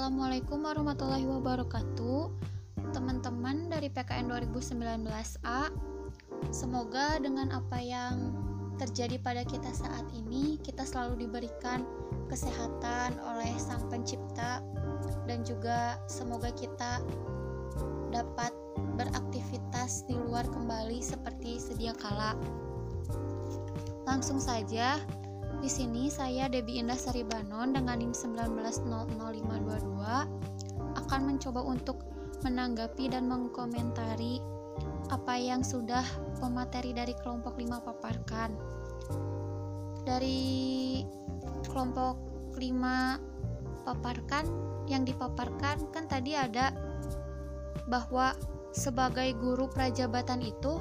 Assalamualaikum warahmatullahi wabarakatuh. Teman-teman dari PKN 2019A Semoga dengan apa yang terjadi pada kita saat ini Kita selalu diberikan kesehatan oleh Sang Pencipta Dan juga semoga kita dapat beraktivitas di luar kembali seperti sedia kala. Langsung saja, di sini saya Debi Indah Saribanon dengan NIM 1900522 akan mencoba untuk menanggapi dan mengkomentari apa yang sudah pemateri dari kelompok 5 paparkan. Dari kelompok 5 paparkan yang dipaparkan kan tadi ada bahwa sebagai guru prajabatan itu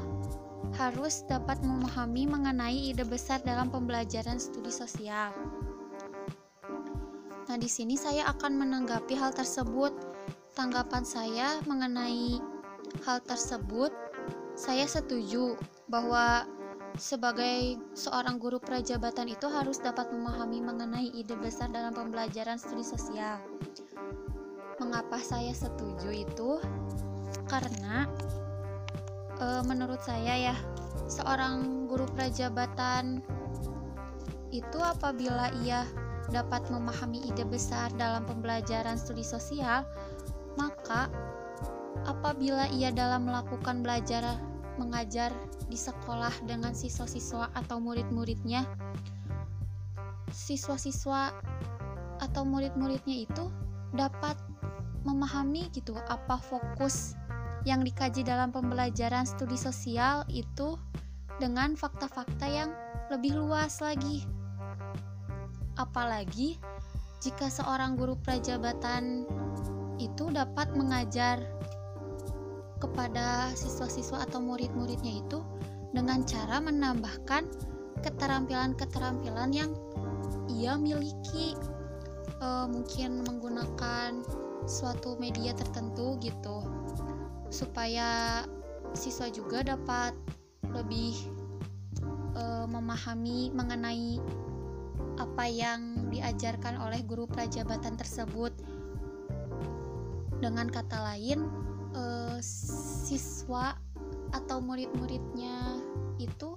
harus dapat memahami mengenai ide besar dalam pembelajaran studi sosial. Nah, di sini saya akan menanggapi hal tersebut. Tanggapan saya mengenai hal tersebut, saya setuju bahwa sebagai seorang guru prajabatan itu harus dapat memahami mengenai ide besar dalam pembelajaran studi sosial. Mengapa saya setuju itu? Karena e, menurut saya ya seorang guru prajabatan itu apabila ia dapat memahami ide besar dalam pembelajaran studi sosial maka apabila ia dalam melakukan belajar mengajar di sekolah dengan siswa-siswa atau murid-muridnya siswa-siswa atau murid-muridnya itu dapat memahami gitu apa fokus yang dikaji dalam pembelajaran studi sosial itu dengan fakta-fakta yang lebih luas lagi. Apalagi jika seorang guru prajabatan itu dapat mengajar kepada siswa-siswa atau murid-muridnya itu dengan cara menambahkan keterampilan-keterampilan yang ia miliki e, mungkin menggunakan suatu media tertentu gitu supaya siswa juga dapat lebih e, memahami mengenai apa yang diajarkan oleh guru prajabatan tersebut. Dengan kata lain, e, siswa atau murid-muridnya itu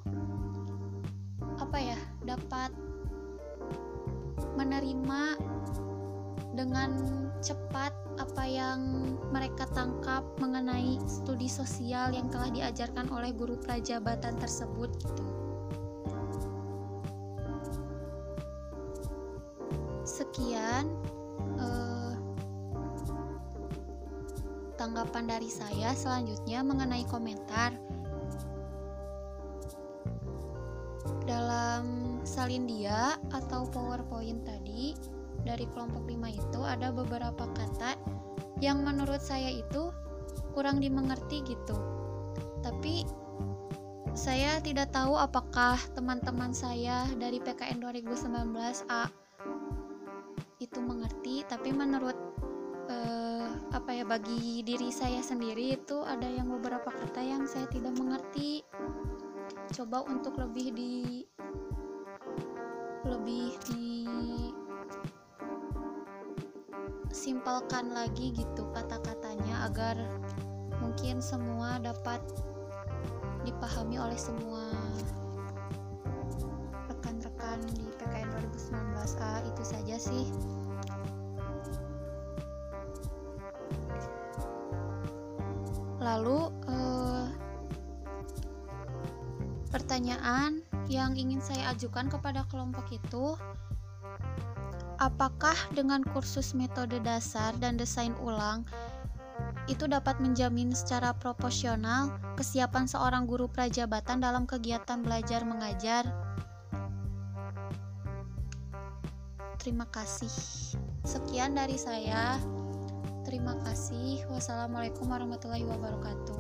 apa ya dapat menerima dengan cepat apa yang mereka tangkap mengenai studi sosial yang telah diajarkan oleh guru prajabatan tersebut gitu. Sekian eh, tanggapan dari saya selanjutnya mengenai komentar dalam salin dia atau PowerPoint tadi dari kelompok 5 itu ada beberapa kata yang menurut saya itu kurang dimengerti gitu. Tapi saya tidak tahu apakah teman-teman saya dari PKN 2019A itu mengerti, tapi menurut eh, apa ya bagi diri saya sendiri itu ada yang beberapa kata yang saya tidak mengerti. Coba untuk lebih di lebih di simpelkan lagi gitu kata-katanya agar mungkin semua dapat dipahami oleh semua rekan-rekan di PKN 2019A itu saja sih. Lalu eh, pertanyaan yang ingin saya ajukan kepada kelompok itu Apakah dengan kursus metode dasar dan desain ulang itu dapat menjamin secara proporsional kesiapan seorang guru prajabatan dalam kegiatan belajar mengajar? Terima kasih. Sekian dari saya. Terima kasih. Wassalamualaikum warahmatullahi wabarakatuh.